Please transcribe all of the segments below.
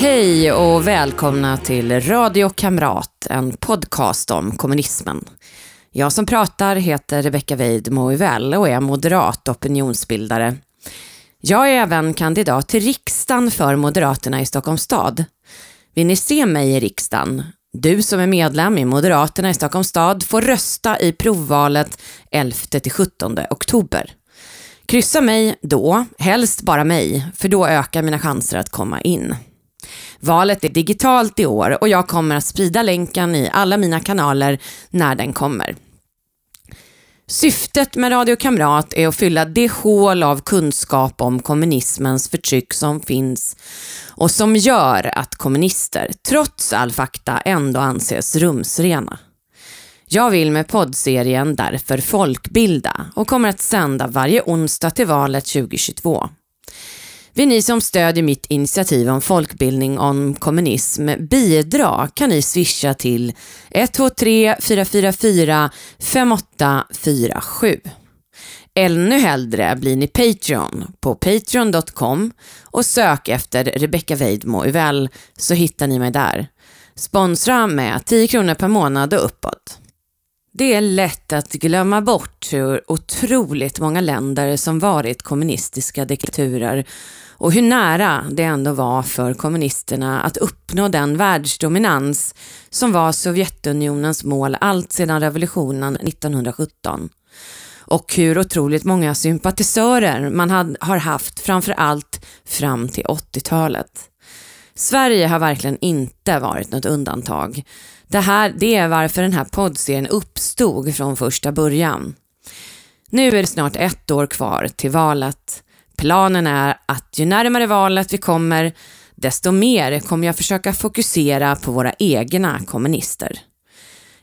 Hej och välkomna till Radio Kamrat, en podcast om kommunismen. Jag som pratar heter Rebecka Weid Moivell och är moderat opinionsbildare. Jag är även kandidat till riksdagen för Moderaterna i Stockholms stad. Vill ni se mig i riksdagen? Du som är medlem i Moderaterna i Stockholms stad får rösta i provvalet 11-17 oktober. Kryssa mig då, helst bara mig, för då ökar mina chanser att komma in. Valet är digitalt i år och jag kommer att sprida länken i alla mina kanaler när den kommer. Syftet med Radio Kamrat är att fylla det hål av kunskap om kommunismens förtryck som finns och som gör att kommunister, trots all fakta, ändå anses rumsrena. Jag vill med poddserien därför folkbilda och kommer att sända varje onsdag till valet 2022. Vill ni som stödjer mitt initiativ om folkbildning om kommunism bidra kan ni swisha till 123 444 5847. Ännu hellre blir ni Patreon på patreon.com och sök efter Rebecca Weidmo väl så hittar ni mig där. Sponsra med 10 kronor per månad och uppåt. Det är lätt att glömma bort hur otroligt många länder som varit kommunistiska diktaturer och hur nära det ändå var för kommunisterna att uppnå den världsdominans som var Sovjetunionens mål allt sedan revolutionen 1917. Och hur otroligt många sympatisörer man har haft framför allt fram till 80-talet. Sverige har verkligen inte varit något undantag. Det, här, det är varför den här poddserien uppstod från första början. Nu är det snart ett år kvar till valet. Planen är att ju närmare valet vi kommer, desto mer kommer jag försöka fokusera på våra egna kommunister.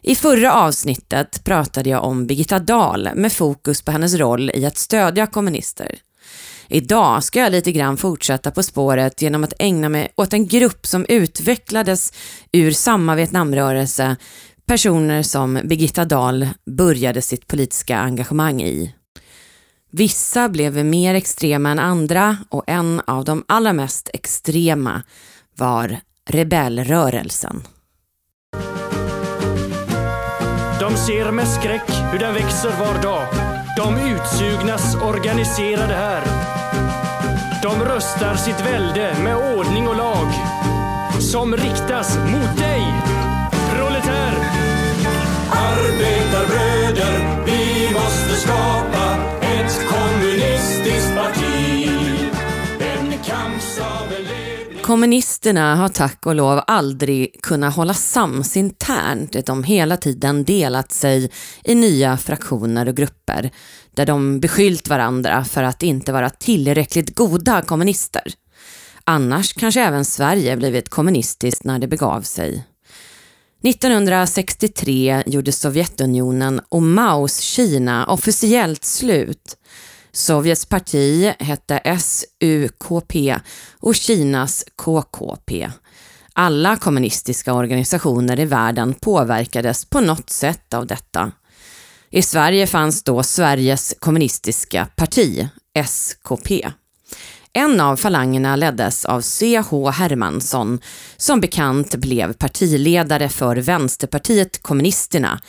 I förra avsnittet pratade jag om Birgitta Dahl med fokus på hennes roll i att stödja kommunister. Idag ska jag lite grann fortsätta på spåret genom att ägna mig åt en grupp som utvecklades ur samma Vietnamrörelse, personer som Birgitta Dahl började sitt politiska engagemang i. Vissa blev mer extrema än andra och en av de allra mest extrema var rebellrörelsen. De ser med skräck hur den växer var dag. De utsugnas organiserade här. De röstar sitt välde med ordning och lag som riktas mot dig, proletär. Arbetarbröder, vi måste skapa Kommunisterna har tack och lov aldrig kunnat hålla sams internt. De hela tiden delat sig i nya fraktioner och grupper där de beskyllt varandra för att inte vara tillräckligt goda kommunister. Annars kanske även Sverige blivit kommunistiskt när det begav sig. 1963 gjorde Sovjetunionen och Maos Kina officiellt slut. Sovjets parti hette SUKP och Kinas KKP. Alla kommunistiska organisationer i världen påverkades på något sätt av detta. I Sverige fanns då Sveriges kommunistiska parti, SKP. En av falangerna leddes av C.H. Hermansson, som bekant blev partiledare för Vänsterpartiet kommunisterna,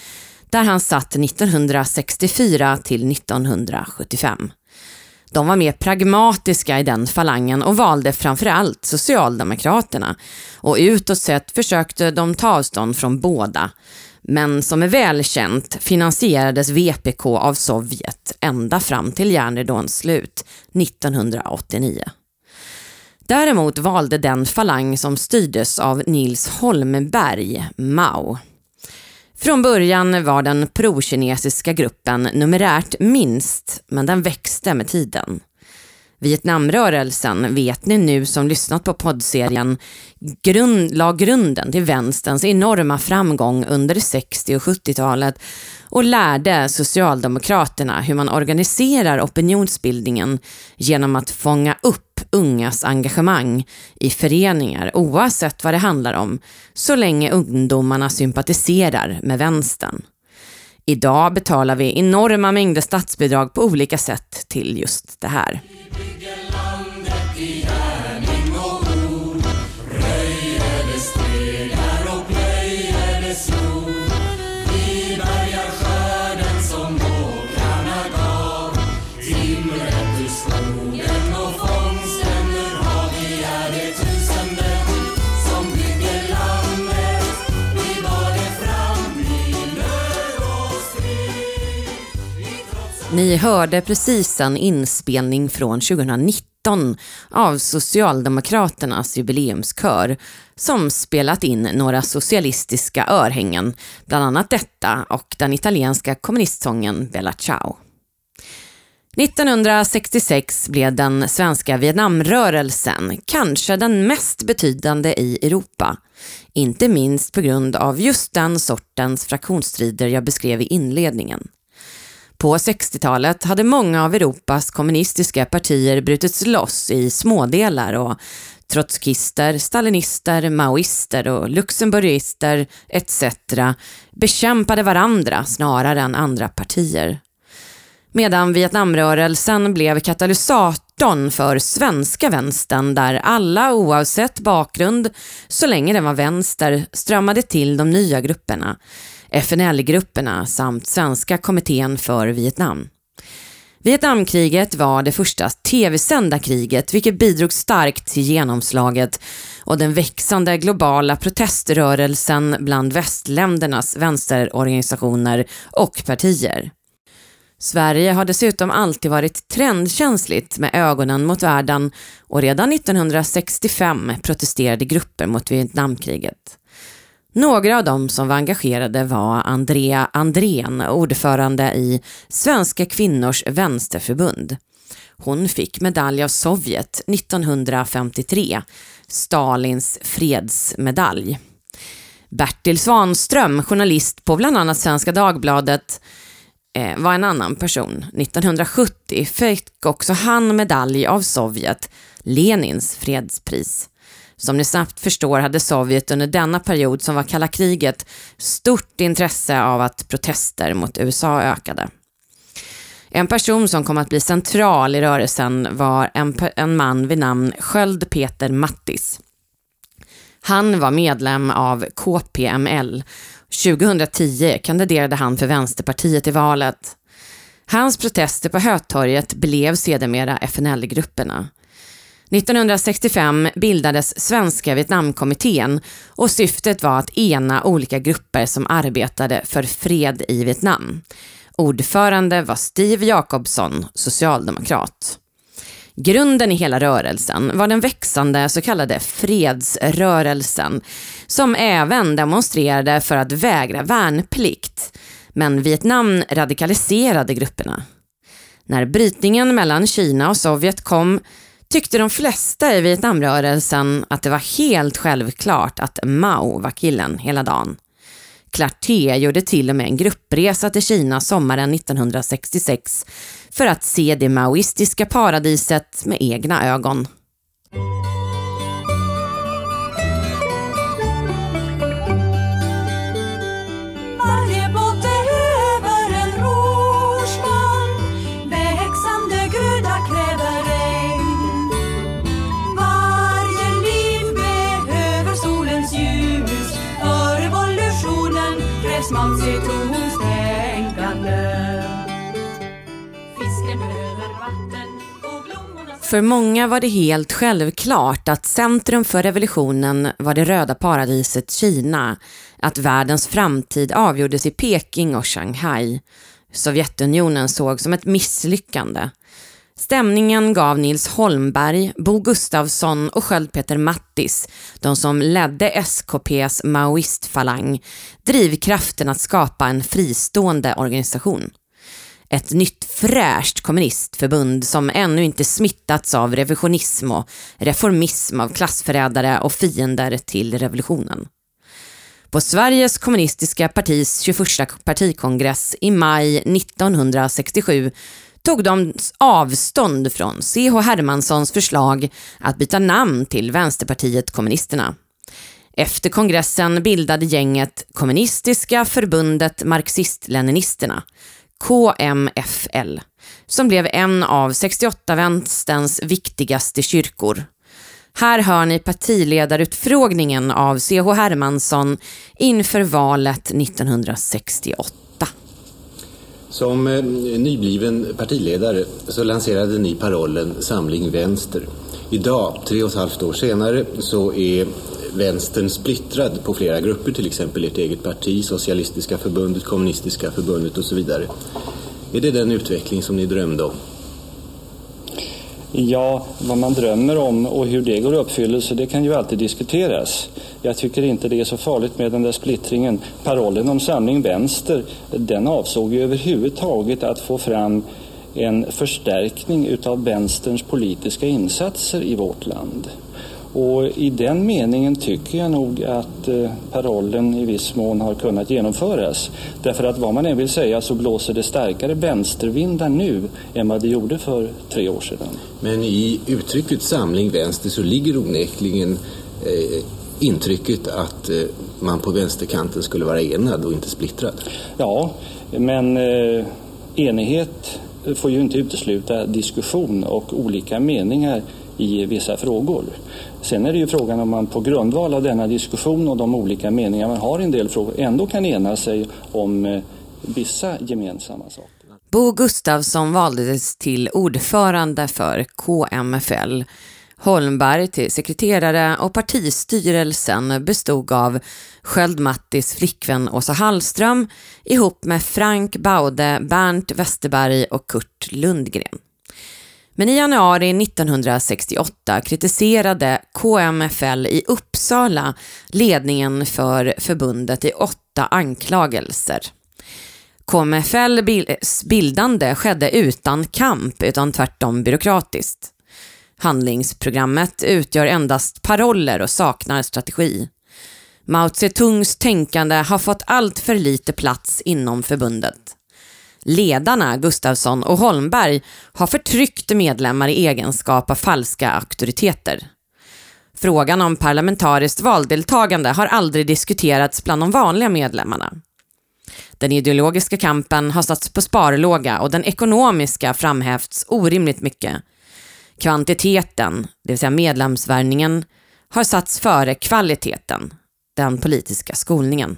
där han satt 1964 till 1975. De var mer pragmatiska i den falangen och valde framförallt Socialdemokraterna och utåt sett försökte de ta avstånd från båda. Men som är välkänt finansierades VPK av Sovjet ända fram till järnridåns slut 1989. Däremot valde den falang som styrdes av Nils Holmberg, Mao. Från början var den prokinesiska gruppen numerärt minst, men den växte med tiden. Vietnamrörelsen, vet ni nu som lyssnat på poddserien, grund, la grunden till vänsterns enorma framgång under 60 och 70-talet och lärde Socialdemokraterna hur man organiserar opinionsbildningen genom att fånga upp ungas engagemang i föreningar oavsett vad det handlar om, så länge ungdomarna sympatiserar med vänstern. Idag betalar vi enorma mängder statsbidrag på olika sätt till just det här. Big Ni hörde precis en inspelning från 2019 av Socialdemokraternas jubileumskör som spelat in några socialistiska örhängen, bland annat detta och den italienska kommunistsången Bella Ciao. 1966 blev den svenska Vietnamrörelsen kanske den mest betydande i Europa. Inte minst på grund av just den sortens fraktionsstrider jag beskrev i inledningen. På 60-talet hade många av Europas kommunistiska partier brutits loss i smådelar och trotskister, stalinister, maoister och luxemburgister etc. bekämpade varandra snarare än andra partier. Medan Vietnamrörelsen blev katalysatorn för svenska vänstern där alla oavsett bakgrund, så länge den var vänster, strömmade till de nya grupperna. FNL-grupperna samt Svenska kommittén för Vietnam. Vietnamkriget var det första tv-sända kriget vilket bidrog starkt till genomslaget och den växande globala proteströrelsen bland västländernas vänsterorganisationer och partier. Sverige har dessutom alltid varit trendkänsligt med ögonen mot världen och redan 1965 protesterade grupper mot Vietnamkriget. Några av dem som var engagerade var Andrea Andrén, ordförande i Svenska kvinnors vänsterförbund. Hon fick medalj av Sovjet 1953, Stalins fredsmedalj. Bertil Svanström, journalist på bland annat Svenska Dagbladet, eh, var en annan person. 1970 fick också han medalj av Sovjet, Lenins fredspris. Som ni snabbt förstår hade Sovjet under denna period som var kalla kriget stort intresse av att protester mot USA ökade. En person som kom att bli central i rörelsen var en, en man vid namn Sköld Peter Mattis. Han var medlem av KPML. 2010 kandiderade han för Vänsterpartiet i valet. Hans protester på Hötorget blev sedermera FNL-grupperna. 1965 bildades Svenska Vietnamkommittén och syftet var att ena olika grupper som arbetade för fred i Vietnam. Ordförande var Steve Jacobson, socialdemokrat. Grunden i hela rörelsen var den växande så kallade fredsrörelsen som även demonstrerade för att vägra värnplikt. Men Vietnam radikaliserade grupperna. När brytningen mellan Kina och Sovjet kom tyckte de flesta i Vietnamrörelsen att det var helt självklart att Mao var killen hela dagen. Clarté gjorde till och med en gruppresa till Kina sommaren 1966 för att se det maoistiska paradiset med egna ögon. För många var det helt självklart att centrum för revolutionen var det röda paradiset Kina, att världens framtid avgjordes i Peking och Shanghai. Sovjetunionen såg som ett misslyckande. Stämningen gav Nils Holmberg, Bo Gustafsson och Sköld-Peter Mattis, de som ledde SKPs maoistfalang, drivkraften att skapa en fristående organisation. Ett nytt fräscht kommunistförbund som ännu inte smittats av revisionism och reformism av klassförrädare och fiender till revolutionen. På Sveriges kommunistiska partis 21 partikongress i maj 1967 tog de avstånd från C.H. Hermanssons förslag att byta namn till Vänsterpartiet kommunisterna. Efter kongressen bildade gänget Kommunistiska förbundet Marxist-Leninisterna, KMFL, som blev en av 68-vänsterns viktigaste kyrkor. Här hör ni partiledarutfrågningen av C.H. Hermansson inför valet 1968. Som eh, nybliven partiledare så lanserade ni parollen Samling Vänster. Idag, tre och ett halvt år senare, så är vänstern splittrad på flera grupper, till exempel ert eget parti, Socialistiska förbundet, Kommunistiska förbundet och så vidare. Är det den utveckling som ni drömde om? Ja, vad man drömmer om och hur det går i uppfyllelse, det kan ju alltid diskuteras. Jag tycker inte det är så farligt med den där splittringen. Parollen om Samling Vänster, den avsåg ju överhuvudtaget att få fram en förstärkning utav vänsterns politiska insatser i vårt land. Och i den meningen tycker jag nog att eh, parollen i viss mån har kunnat genomföras. Därför att vad man än vill säga så blåser det starkare vänstervindar nu än vad det gjorde för tre år sedan. Men i uttrycket samling vänster så ligger onekligen eh, intrycket att eh, man på vänsterkanten skulle vara enad och inte splittrad. Ja, men eh, enighet får ju inte utesluta diskussion och olika meningar i vissa frågor. Sen är det ju frågan om man på grundval av denna diskussion och de olika meningar man har i en del frågor ändå kan ena sig om eh, vissa gemensamma saker. Bo Gustafsson valdes till ordförande för KMFL. Holmberg till sekreterare och partistyrelsen bestod av Sköld Mattis flickvän Åsa Hallström ihop med Frank Baude, Bernt Westerberg och Kurt Lundgren. Men i januari 1968 kritiserade KMFL i Uppsala ledningen för förbundet i åtta anklagelser. KMFLs bildande skedde utan kamp utan tvärtom byråkratiskt. Handlingsprogrammet utgör endast paroller och saknar strategi. Mao Zedongs tänkande har fått allt för lite plats inom förbundet. Ledarna Gustafsson och Holmberg har förtryckt medlemmar i egenskap av falska auktoriteter. Frågan om parlamentariskt valdeltagande har aldrig diskuterats bland de vanliga medlemmarna. Den ideologiska kampen har satts på sparlåga och den ekonomiska framhävts orimligt mycket. Kvantiteten, det vill säga medlemsvärvningen, har satts före kvaliteten, den politiska skolningen.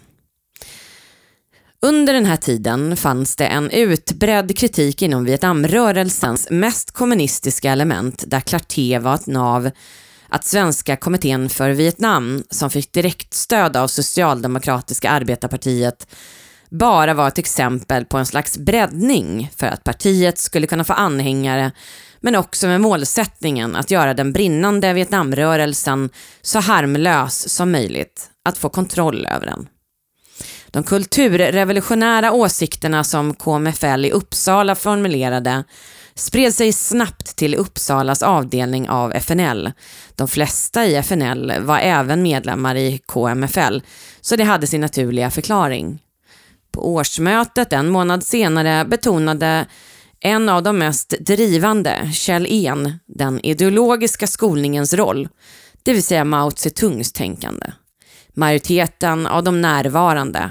Under den här tiden fanns det en utbredd kritik inom Vietnamrörelsens mest kommunistiska element där Clarté var ett nav att Svenska kommittén för Vietnam, som fick direktstöd av Socialdemokratiska arbetarpartiet, bara var ett exempel på en slags breddning för att partiet skulle kunna få anhängare men också med målsättningen att göra den brinnande Vietnamrörelsen så harmlös som möjligt, att få kontroll över den. De kulturrevolutionära åsikterna som KMFL i Uppsala formulerade spred sig snabbt till Uppsalas avdelning av FNL. De flesta i FNL var även medlemmar i KMFL, så det hade sin naturliga förklaring. På årsmötet en månad senare betonade en av de mest drivande, Kjell En, den ideologiska skolningens roll, det vill säga Mao Zedongs tänkande. Majoriteten av de närvarande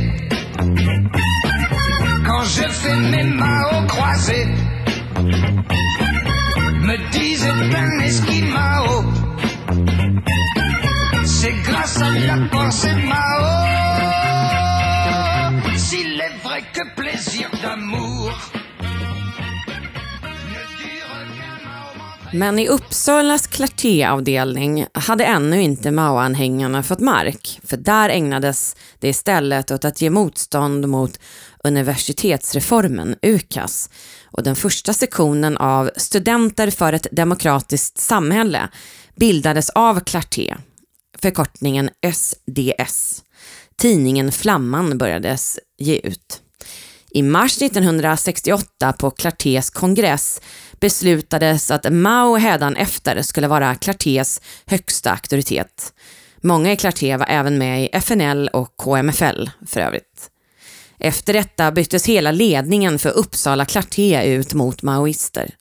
que plaisir d'amour. Men i Uppsalas klartéavdelning hade ännu inte Mao-anhängarna fått mark, för där ägnades det istället åt att ge motstånd mot universitetsreformen, UKAS, och den första sektionen av Studenter för ett demokratiskt samhälle bildades av Clarté, förkortningen SDS. Tidningen Flamman börjades ge ut. I mars 1968 på Clartés kongress beslutades att Mao efter skulle vara Clartés högsta auktoritet. Många i Clarté var även med i FNL och KMFL för övrigt. Efter detta byttes hela ledningen för Uppsala Clarté ut mot maoister.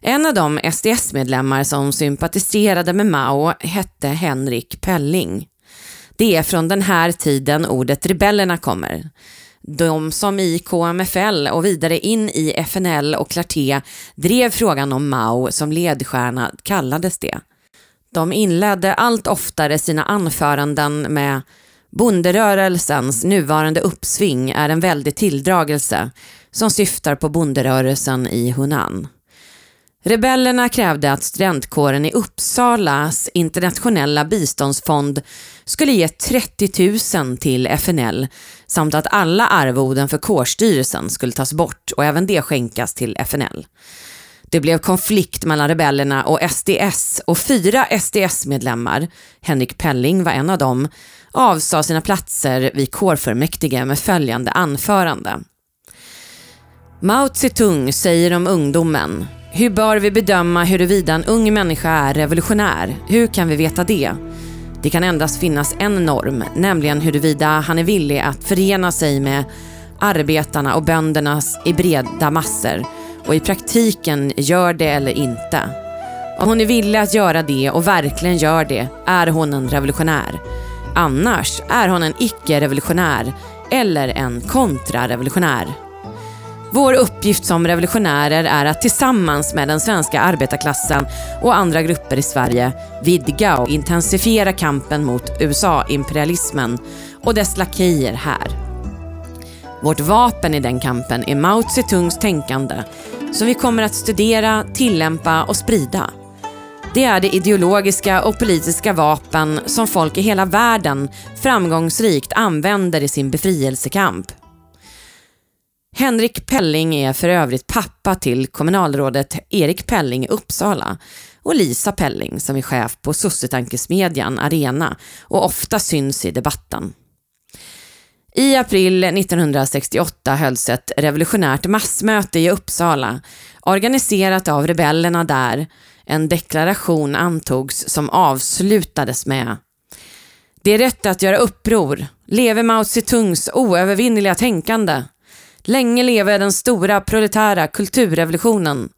En av de SDS-medlemmar som sympatiserade med Mao hette Henrik Pelling. Det är från den här tiden ordet rebellerna kommer. De som i KMFL och vidare in i FNL och Clarté drev frågan om Mao som ledstjärna kallades det. De inledde allt oftare sina anföranden med Bonderörelsens nuvarande uppsving är en väldig tilldragelse som syftar på bonderörelsen i Hunan. Rebellerna krävde att studentkåren i Uppsalas internationella biståndsfond skulle ge 30 000 till FNL samt att alla arvoden för kårstyrelsen skulle tas bort och även det skänkas till FNL. Det blev konflikt mellan rebellerna och SDS och fyra SDS-medlemmar, Henrik Pelling var en av dem, avsade sina platser vid kårfullmäktige med följande anförande. Mao Zedong säger om ungdomen hur bör vi bedöma huruvida en ung människa är revolutionär? Hur kan vi veta det? Det kan endast finnas en norm, nämligen huruvida han är villig att förena sig med arbetarna och bönderna i breda massor och i praktiken gör det eller inte. Om hon är villig att göra det och verkligen gör det är hon en revolutionär. Annars är hon en icke-revolutionär eller en kontrarevolutionär. Vår uppgift som revolutionärer är att tillsammans med den svenska arbetarklassen och andra grupper i Sverige vidga och intensifiera kampen mot USA-imperialismen och dess lakejer här. Vårt vapen i den kampen är Mao Zedongs tänkande som vi kommer att studera, tillämpa och sprida. Det är det ideologiska och politiska vapen som folk i hela världen framgångsrikt använder i sin befrielsekamp. Henrik Pelling är för övrigt pappa till kommunalrådet Erik Pelling i Uppsala och Lisa Pelling som är chef på sossetankesmedjan Arena och ofta syns i debatten. I april 1968 hölls ett revolutionärt massmöte i Uppsala organiserat av rebellerna där. En deklaration antogs som avslutades med Det är rätt att göra uppror. Leve Mao Zedongs oövervinneliga tänkande. Länge leve den stora proletära kulturrevolutionen.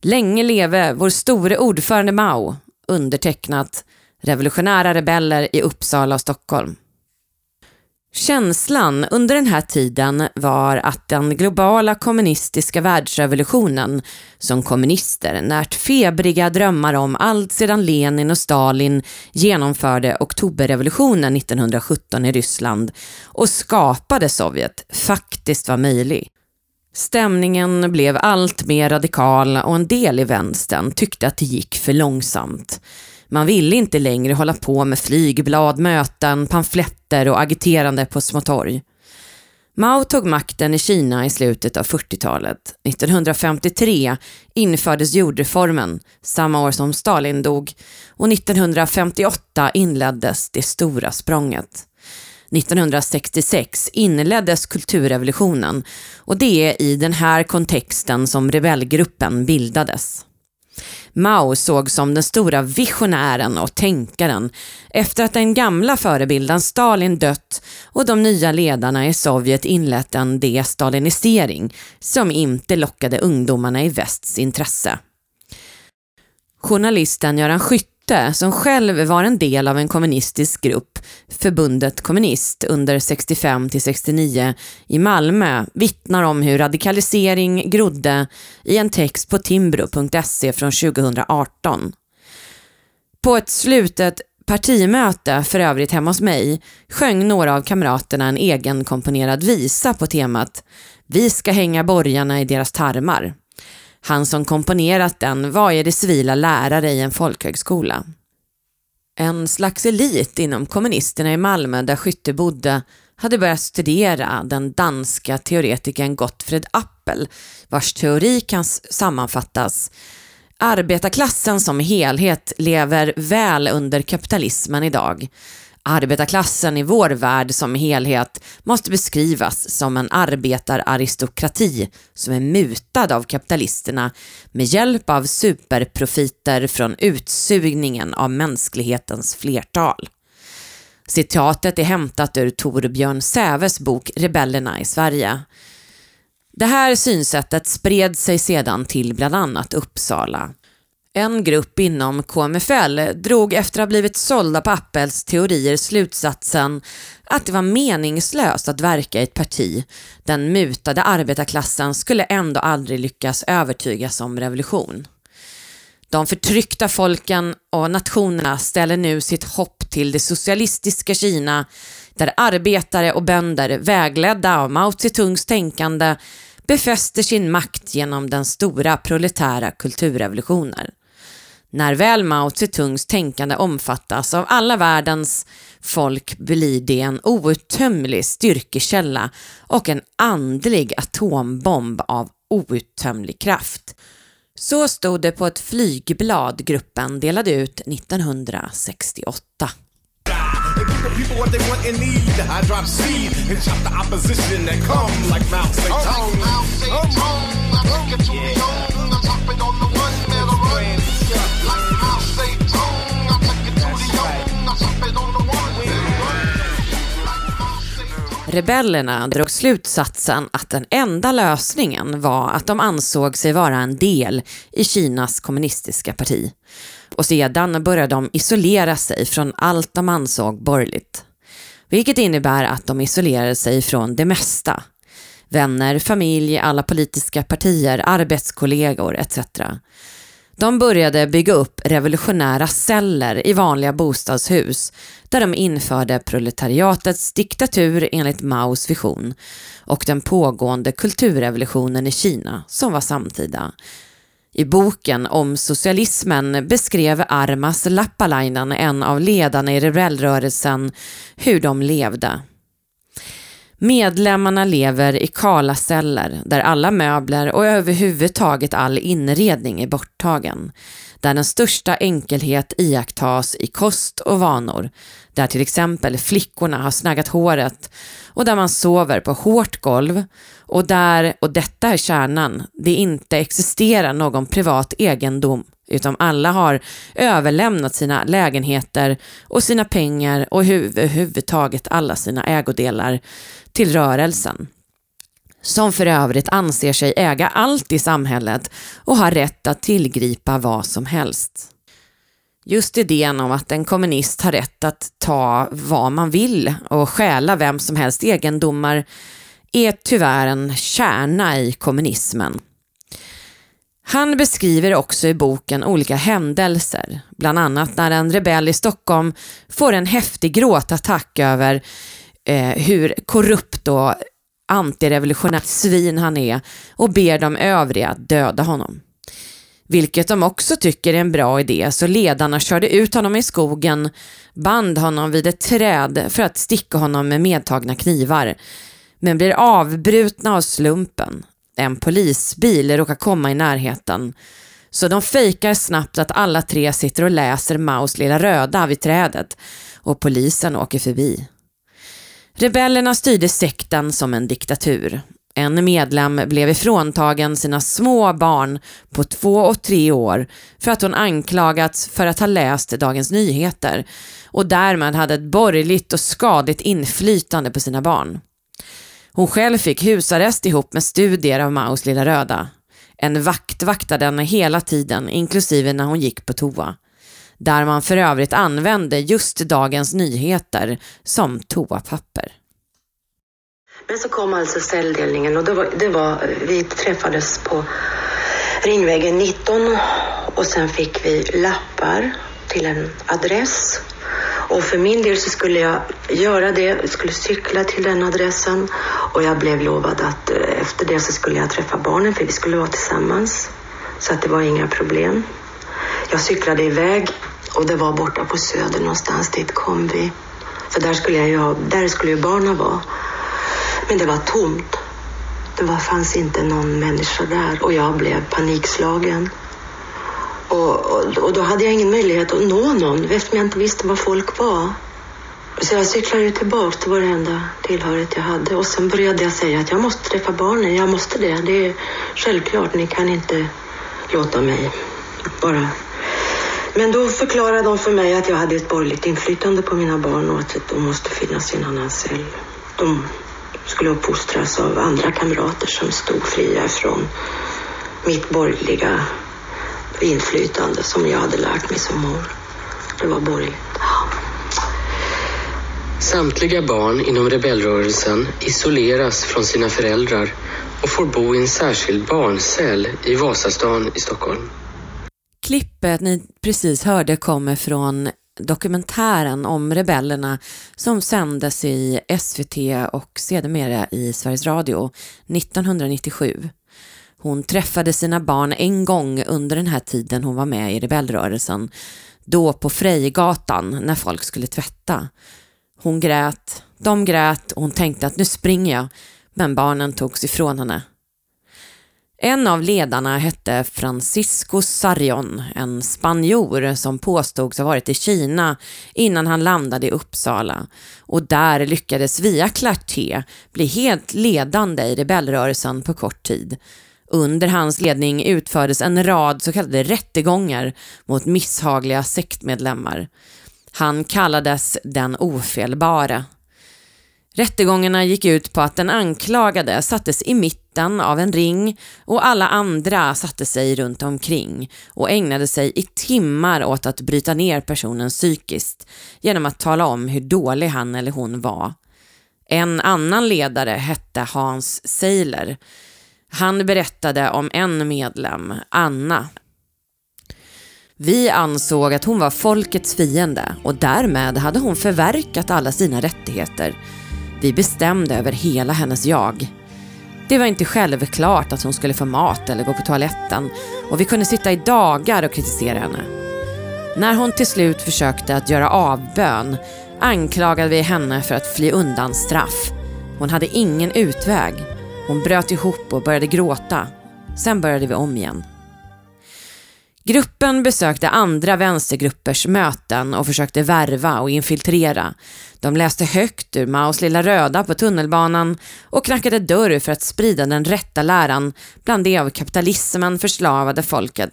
Länge leve vår store ordförande Mao. Undertecknat Revolutionära rebeller i Uppsala och Stockholm. Känslan under den här tiden var att den globala kommunistiska världsrevolutionen som kommunister närt febriga drömmar om allt sedan Lenin och Stalin genomförde oktoberrevolutionen 1917 i Ryssland och skapade Sovjet faktiskt var möjlig. Stämningen blev allt mer radikal och en del i vänstern tyckte att det gick för långsamt. Man ville inte längre hålla på med flygblad, möten, pamfletter och agiterande på små torg. Mao tog makten i Kina i slutet av 40-talet. 1953 infördes jordreformen, samma år som Stalin dog, och 1958 inleddes det stora språnget. 1966 inleddes kulturrevolutionen och det är i den här kontexten som rebellgruppen bildades. Mao såg som den stora visionären och tänkaren efter att den gamla förebilden Stalin dött och de nya ledarna i Sovjet inlett en destalinisering som inte lockade ungdomarna i västs intresse. Journalisten Göran Skytt Hjorte, som själv var en del av en kommunistisk grupp, Förbundet Kommunist, under 65 till 69 i Malmö, vittnar om hur radikalisering grodde i en text på timbro.se från 2018. På ett slutet partimöte, för övrigt hemma hos mig, sjöng några av kamraterna en egen komponerad visa på temat Vi ska hänga borgarna i deras tarmar. Han som komponerat den var ju det civila lärare i en folkhögskola. En slags elit inom kommunisterna i Malmö där Skytte bodde hade börjat studera den danska teoretikern Gottfred Appel vars teori kan sammanfattas Arbetarklassen som helhet lever väl under kapitalismen idag. Arbetarklassen i vår värld som helhet måste beskrivas som en arbetararistokrati som är mutad av kapitalisterna med hjälp av superprofiter från utsugningen av mänsklighetens flertal. Citatet är hämtat ur Torbjörn Säves bok Rebellerna i Sverige. Det här synsättet spred sig sedan till bland annat Uppsala. En grupp inom KMFL drog efter att ha blivit sålda på Appels teorier slutsatsen att det var meningslöst att verka i ett parti. Den mutade arbetarklassen skulle ändå aldrig lyckas övertygas om revolution. De förtryckta folken och nationerna ställer nu sitt hopp till det socialistiska Kina där arbetare och bönder vägledda av Mao Zedongs tänkande befäster sin makt genom den stora proletära kulturrevolutionen. När väl Mao Zedongs tänkande omfattas av alla världens folk blir det en outtömlig styrkekälla och en andlig atombomb av outtömlig kraft. Så stod det på ett flygblad gruppen delade ut 1968. Rebellerna drog slutsatsen att den enda lösningen var att de ansåg sig vara en del i Kinas kommunistiska parti och sedan började de isolera sig från allt de ansåg borgerligt. Vilket innebär att de isolerade sig från det mesta. Vänner, familj, alla politiska partier, arbetskollegor etc. De började bygga upp revolutionära celler i vanliga bostadshus där de införde proletariatets diktatur enligt Maos vision och den pågående kulturrevolutionen i Kina som var samtida i boken om socialismen beskrev Armas Lappalainen, en av ledarna i rebellrörelsen, hur de levde. Medlemmarna lever i kala celler där alla möbler och överhuvudtaget all inredning är borttagen. Där den största enkelhet iakttas i kost och vanor. Där till exempel flickorna har snaggat håret och där man sover på hårt golv och där, och detta är kärnan, det inte existerar någon privat egendom utan alla har överlämnat sina lägenheter och sina pengar och överhuvudtaget alla sina ägodelar till rörelsen. Som för övrigt anser sig äga allt i samhället och har rätt att tillgripa vad som helst. Just idén om att en kommunist har rätt att ta vad man vill och stjäla vem som helst egendomar är tyvärr en kärna i kommunismen. Han beskriver också i boken olika händelser, bland annat när en rebell i Stockholm får en häftig gråtattack över eh, hur korrupt och antirevolutionärt svin han är och ber de övriga döda honom. Vilket de också tycker är en bra idé, så ledarna körde ut honom i skogen, band honom vid ett träd för att sticka honom med medtagna knivar, men blir avbrutna av slumpen. En polisbil råkar komma i närheten, så de fejkar snabbt att alla tre sitter och läser Maus lilla röda vid trädet och polisen åker förbi. Rebellerna styrde sekten som en diktatur. En medlem blev ifråntagen sina små barn på två och tre år för att hon anklagats för att ha läst Dagens Nyheter och därmed hade ett borgerligt och skadligt inflytande på sina barn. Hon själv fick husarrest ihop med studier av Maus lilla röda. En vakt vaktade henne hela tiden, inklusive när hon gick på toa. Där man för övrigt använde just Dagens Nyheter som toapapper. Men så kom alltså celldelningen och det var, det var, vi träffades på Ringvägen 19 och sen fick vi lappar till en adress. Och för min del så skulle jag göra det, jag skulle cykla till den adressen och jag blev lovad att eh, efter det så skulle jag träffa barnen för vi skulle vara tillsammans. Så att det var inga problem. Jag cyklade iväg och det var borta på Söder någonstans, dit kom vi. För där skulle, jag ju, där skulle ju barnen vara. Men det var tomt. Det var, fanns inte någon människa där och jag blev panikslagen. Och, och, och, då hade jag ingen möjlighet att nå någon eftersom jag inte visste var folk var. Så jag cyklade tillbaka till varenda tillhörighet jag hade och sen började jag säga att jag måste träffa barnen, jag måste det. Det är självklart, ni kan inte låta mig bara men då förklarade de för mig att jag hade ett borgerligt inflytande på mina barn och att de måste finnas i en annan cell. De skulle uppfostras av andra kamrater som stod fria från mitt borgerliga inflytande som jag hade lärt mig som mor. Det var borgerligt. Samtliga barn inom rebellrörelsen isoleras från sina föräldrar och får bo i en särskild barncell i Vasastan i Stockholm. Klippet ni precis hörde kommer från dokumentären om rebellerna som sändes i SVT och sedermera i Sveriges Radio 1997. Hon träffade sina barn en gång under den här tiden hon var med i rebellrörelsen, då på Frejgatan när folk skulle tvätta. Hon grät, de grät och hon tänkte att nu springer jag, men barnen togs ifrån henne. En av ledarna hette Francisco Sarion, en spanjor som påstods ha varit i Kina innan han landade i Uppsala och där lyckades via Clarté bli helt ledande i rebellrörelsen på kort tid. Under hans ledning utfördes en rad så kallade rättegångar mot misshagliga sektmedlemmar. Han kallades den ofelbara. Rättegångarna gick ut på att den anklagade sattes i mitten av en ring och alla andra satte sig runt omkring och ägnade sig i timmar åt att bryta ner personen psykiskt genom att tala om hur dålig han eller hon var. En annan ledare hette Hans Seiler. Han berättade om en medlem, Anna. Vi ansåg att hon var folkets fiende och därmed hade hon förverkat alla sina rättigheter. Vi bestämde över hela hennes jag. Det var inte självklart att hon skulle få mat eller gå på toaletten och vi kunde sitta i dagar och kritisera henne. När hon till slut försökte att göra avbön anklagade vi henne för att fly undan straff. Hon hade ingen utväg. Hon bröt ihop och började gråta. Sen började vi om igen. Gruppen besökte andra vänstergruppers möten och försökte värva och infiltrera. De läste högt ur Maos lilla röda på tunnelbanan och knackade dörr för att sprida den rätta läran bland det av kapitalismen förslavade folket.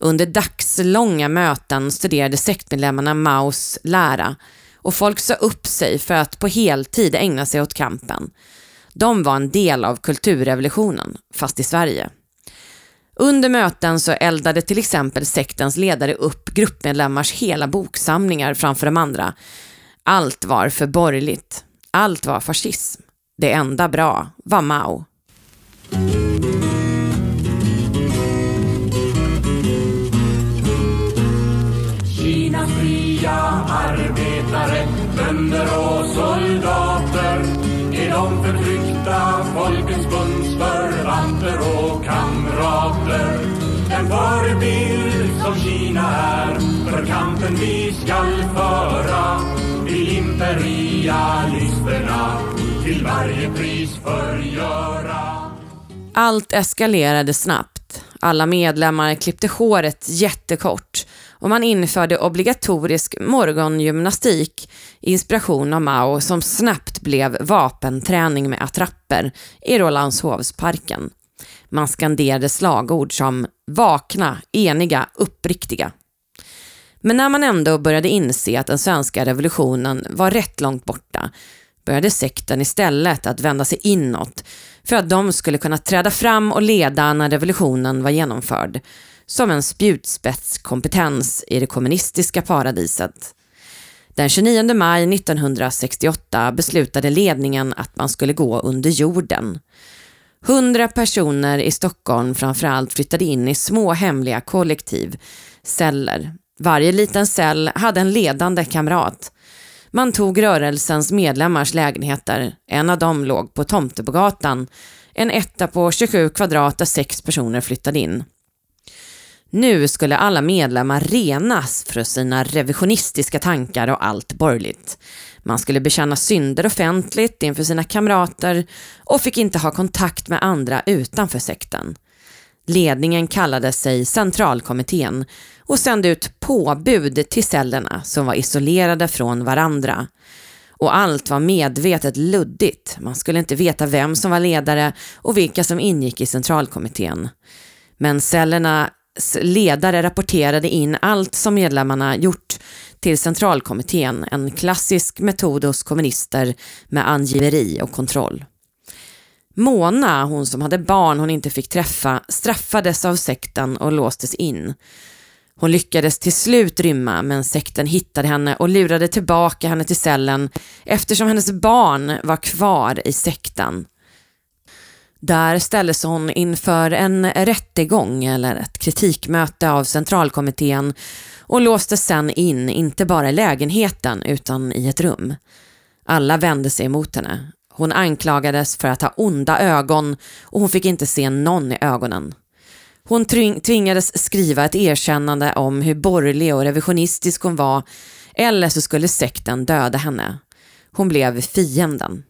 Under dagslånga möten studerade sektmedlemmarna Maos lära och folk sa upp sig för att på heltid ägna sig åt kampen. De var en del av kulturrevolutionen, fast i Sverige. Under möten så eldade till exempel sektens ledare upp gruppmedlemmars hela boksamlingar framför de andra. Allt var för borgerligt. Allt var fascism. Det enda bra var Mao. Kina fria arbetare, bönder och soldater är de förtryckta folkens bundsförvanter och kamrater. En förebild är för kampen vi skall föra vill imperialisterna till varje pris förgöra. Allt eskalerade snabbt. Alla medlemmar klippte håret jättekort och man införde obligatorisk morgongymnastik inspiration av Mao som snabbt blev vapenträning med attrapper i Rålambshovsparken. Man skanderade slagord som vakna, eniga, uppriktiga. Men när man ändå började inse att den svenska revolutionen var rätt långt borta började sekten istället att vända sig inåt för att de skulle kunna träda fram och leda när revolutionen var genomförd som en spjutspetskompetens i det kommunistiska paradiset. Den 29 maj 1968 beslutade ledningen att man skulle gå under jorden. Hundra personer i Stockholm framförallt flyttade in i små hemliga kollektiv, celler. Varje liten cell hade en ledande kamrat. Man tog rörelsens medlemmars lägenheter. En av dem låg på Tomtebogatan, en etta på 27 kvadrat där sex personer flyttade in. Nu skulle alla medlemmar renas för sina revisionistiska tankar och allt borgerligt. Man skulle bekänna synder offentligt inför sina kamrater och fick inte ha kontakt med andra utanför sekten. Ledningen kallade sig centralkommittén och sände ut påbud till cellerna som var isolerade från varandra. Och allt var medvetet luddigt. Man skulle inte veta vem som var ledare och vilka som ingick i centralkommittén. Men cellernas ledare rapporterade in allt som medlemmarna gjort till centralkommittén, en klassisk metod hos kommunister med angiveri och kontroll. Mona, hon som hade barn hon inte fick träffa, straffades av sekten och låstes in. Hon lyckades till slut rymma men sekten hittade henne och lurade tillbaka henne till cellen eftersom hennes barn var kvar i sekten. Där ställdes hon inför en rättegång eller ett kritikmöte av centralkommittén och låstes sen in, inte bara i lägenheten utan i ett rum. Alla vände sig emot henne. Hon anklagades för att ha onda ögon och hon fick inte se någon i ögonen. Hon tvingades skriva ett erkännande om hur borgerlig och revisionistisk hon var eller så skulle sekten döda henne. Hon blev fienden.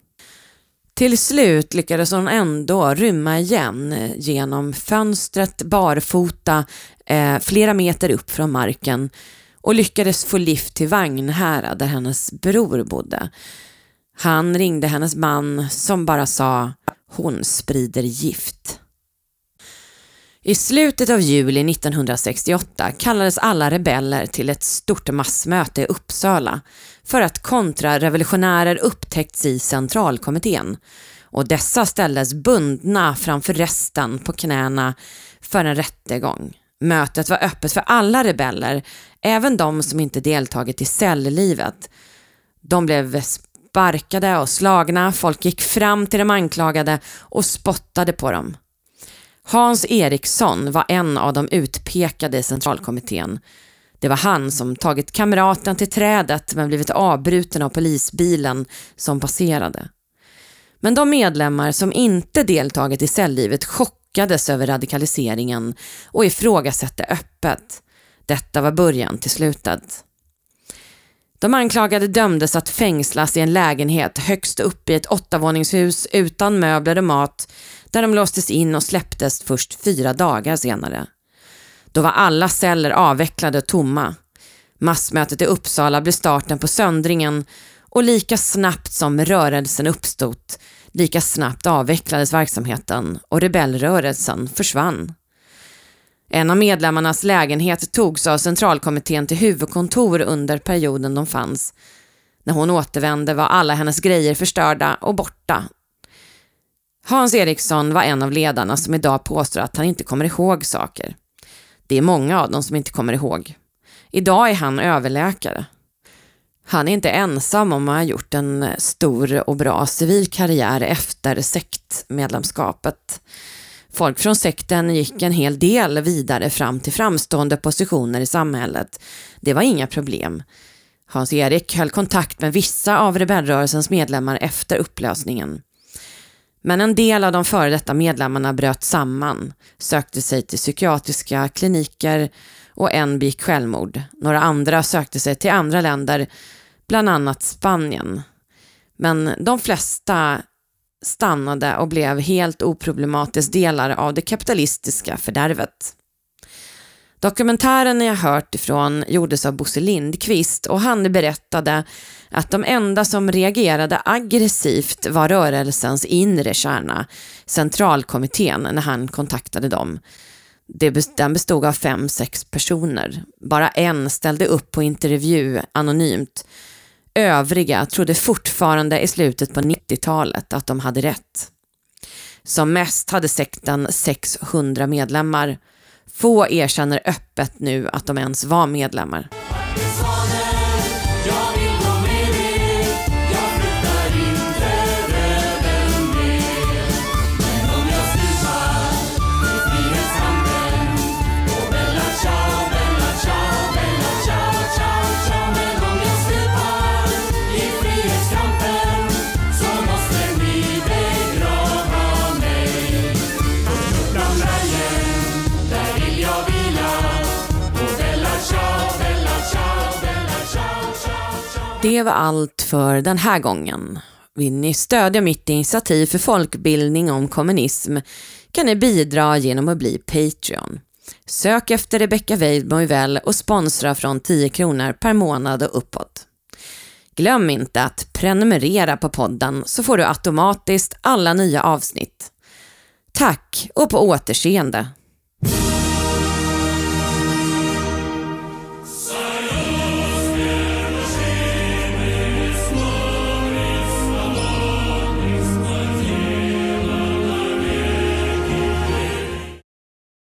Till slut lyckades hon ändå rymma igen eh, genom fönstret barfota eh, flera meter upp från marken och lyckades få lift till Vagnhära där hennes bror bodde. Han ringde hennes man som bara sa hon sprider gift. I slutet av juli 1968 kallades alla rebeller till ett stort massmöte i Uppsala för att kontrarevolutionärer upptäckts i centralkommittén och dessa ställdes bundna framför resten på knäna för en rättegång. Mötet var öppet för alla rebeller, även de som inte deltagit i celllivet. De blev sparkade och slagna, folk gick fram till de anklagade och spottade på dem. Hans Eriksson var en av de utpekade i centralkommittén. Det var han som tagit kamraten till trädet men blivit avbruten av polisbilen som passerade. Men de medlemmar som inte deltagit i cellivet chockades över radikaliseringen och ifrågasatte öppet. Detta var början till slutet. De anklagade dömdes att fängslas i en lägenhet högst upp i ett åttavåningshus utan möbler och mat där de låstes in och släpptes först fyra dagar senare. Då var alla celler avvecklade och tomma. Massmötet i Uppsala blev starten på söndringen och lika snabbt som rörelsen uppstod, lika snabbt avvecklades verksamheten och rebellrörelsen försvann. En av medlemmarnas lägenhet togs av centralkommittén till huvudkontor under perioden de fanns. När hon återvände var alla hennes grejer förstörda och borta. Hans Eriksson var en av ledarna som idag påstår att han inte kommer ihåg saker. Det är många av dem som inte kommer ihåg. Idag är han överläkare. Han är inte ensam om att ha gjort en stor och bra civil karriär efter sektmedlemskapet. Folk från sekten gick en hel del vidare fram till framstående positioner i samhället. Det var inga problem. Hans-Erik höll kontakt med vissa av rebellrörelsens medlemmar efter upplösningen. Men en del av de före detta medlemmarna bröt samman, sökte sig till psykiatriska kliniker och en begick självmord. Några andra sökte sig till andra länder, bland annat Spanien. Men de flesta stannade och blev helt oproblematiskt delar av det kapitalistiska fördärvet. Dokumentären jag hört ifrån gjordes av Bosse Lindqvist och han berättade att de enda som reagerade aggressivt var rörelsens inre kärna, centralkommittén, när han kontaktade dem. Den bestod av fem, sex personer. Bara en ställde upp på intervju anonymt. Övriga trodde fortfarande i slutet på 90-talet att de hade rätt. Som mest hade sekten 600 medlemmar. Få erkänner öppet nu att de ens var medlemmar. Det var allt för den här gången. Vill ni stödja mitt initiativ för folkbildning om kommunism kan ni bidra genom att bli Patreon. Sök efter Rebecca Weidmo och sponsra från 10 kronor per månad och uppåt. Glöm inte att prenumerera på podden så får du automatiskt alla nya avsnitt. Tack och på återseende!